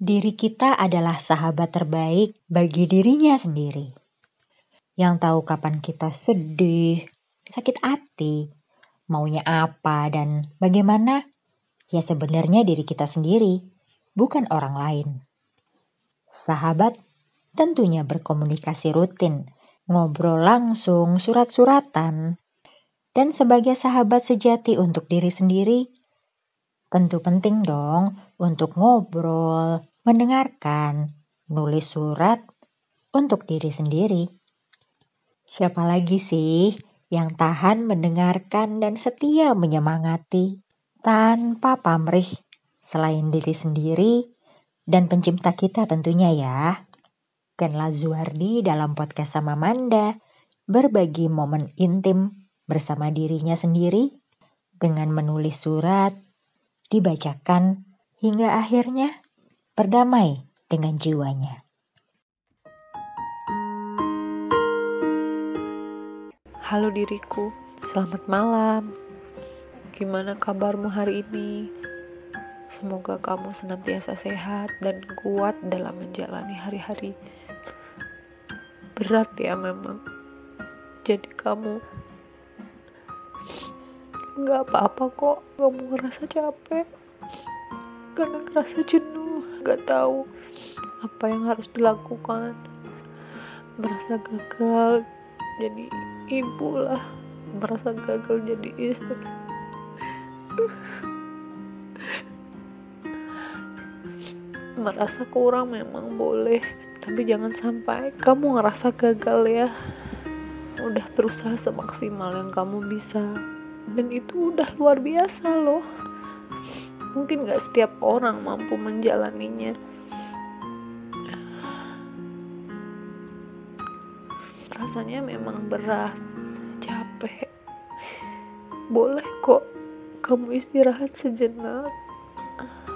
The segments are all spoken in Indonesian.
Diri kita adalah sahabat terbaik bagi dirinya sendiri. Yang tahu kapan kita sedih, sakit hati, maunya apa dan bagaimana, ya sebenarnya diri kita sendiri, bukan orang lain. Sahabat tentunya berkomunikasi rutin, ngobrol langsung, surat-suratan, dan sebagai sahabat sejati untuk diri sendiri, tentu penting dong untuk ngobrol, mendengarkan, nulis surat untuk diri sendiri. Siapa lagi sih yang tahan mendengarkan dan setia menyemangati tanpa pamrih selain diri sendiri dan pencipta kita tentunya ya. Ken Lazuardi dalam podcast sama Manda berbagi momen intim bersama dirinya sendiri dengan menulis surat, dibacakan hingga akhirnya berdamai dengan jiwanya. Halo diriku, selamat malam. Gimana kabarmu hari ini? Semoga kamu senantiasa sehat dan kuat dalam menjalani hari-hari. Berat ya memang. Jadi kamu nggak apa-apa kok kamu ngerasa capek karena ngerasa jenuh gak tahu apa yang harus dilakukan. Merasa gagal jadi ibu lah. Merasa gagal jadi istri. Merasa kurang memang boleh tapi jangan sampai kamu ngerasa gagal ya. Udah berusaha semaksimal yang kamu bisa. Dan itu udah luar biasa loh mungkin gak setiap orang mampu menjalaninya. Rasanya memang berat. Capek. Boleh kok kamu istirahat sejenak.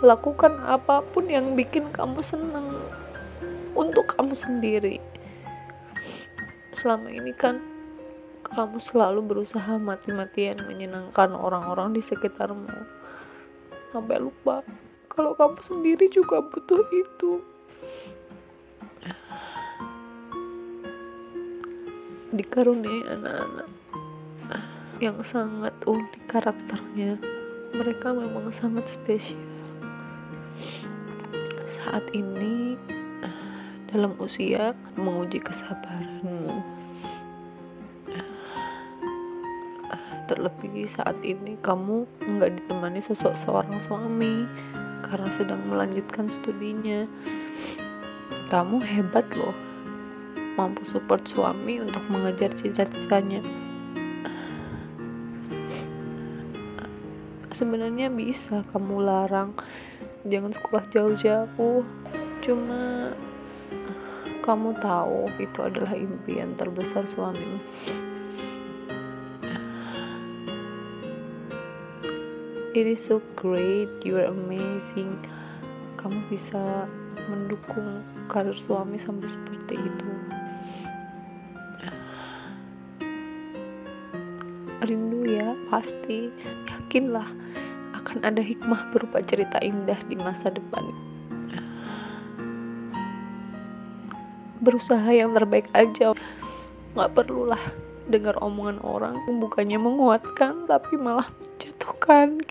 Lakukan apa pun yang bikin kamu senang. Untuk kamu sendiri. Selama ini kan kamu selalu berusaha mati-matian menyenangkan orang-orang di sekitarmu sampai lupa. Kalau kamu sendiri juga butuh itu. Dikaruniai anak-anak yang sangat unik karakternya. Mereka memang sangat spesial. Saat ini dalam usia menguji kesabaranmu terlebih saat ini kamu nggak ditemani sosok seorang suami karena sedang melanjutkan studinya. Kamu hebat loh. Mampu support suami untuk mengejar cita-citanya. Sebenarnya bisa kamu larang. Jangan sekolah jauh-jauh. Cuma kamu tahu itu adalah impian terbesar suamimu it is so great. You are amazing. Kamu bisa mendukung karir suami sampai seperti itu. Rindu ya pasti. Yakinlah akan ada hikmah berupa cerita indah di masa depan. Berusaha yang terbaik aja. Nggak perlulah dengar omongan orang. Bukannya menguatkan tapi malah menjatuhkan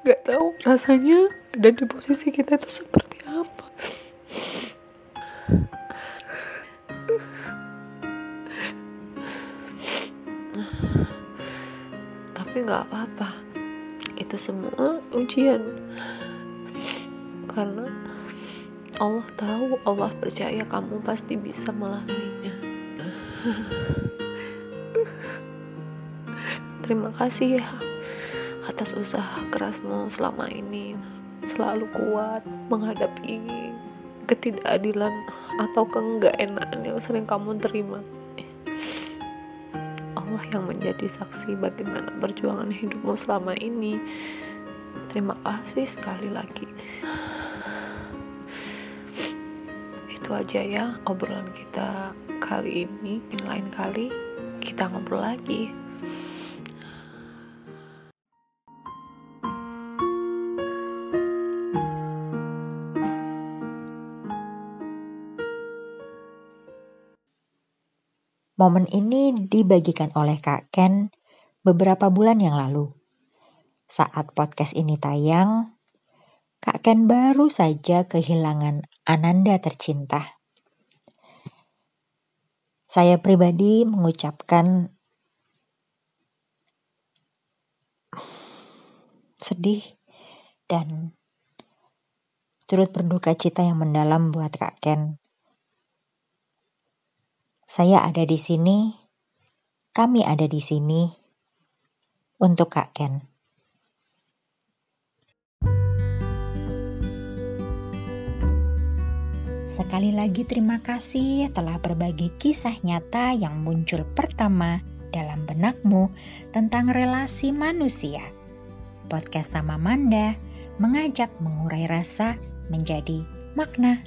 Gak tahu rasanya ada di posisi kita itu seperti apa. Tapi gak apa-apa. Itu semua ujian. Karena Allah tahu, Allah percaya kamu pasti bisa melaluinya. Terima kasih ya atas usaha kerasmu selama ini selalu kuat menghadapi ketidakadilan atau keenggak-enakan yang sering kamu terima. Allah yang menjadi saksi bagaimana perjuangan hidupmu selama ini. Terima kasih sekali lagi. Itu aja ya obrolan kita kali ini. Lain kali kita ngobrol lagi. Momen ini dibagikan oleh Kak Ken beberapa bulan yang lalu. Saat podcast ini tayang, Kak Ken baru saja kehilangan Ananda tercinta. Saya pribadi mengucapkan sedih dan turut berduka cita yang mendalam buat Kak Ken. Saya ada di sini, kami ada di sini untuk Kak Ken. Sekali lagi terima kasih telah berbagi kisah nyata yang muncul pertama dalam benakmu tentang relasi manusia. Podcast sama Manda mengajak mengurai rasa menjadi makna.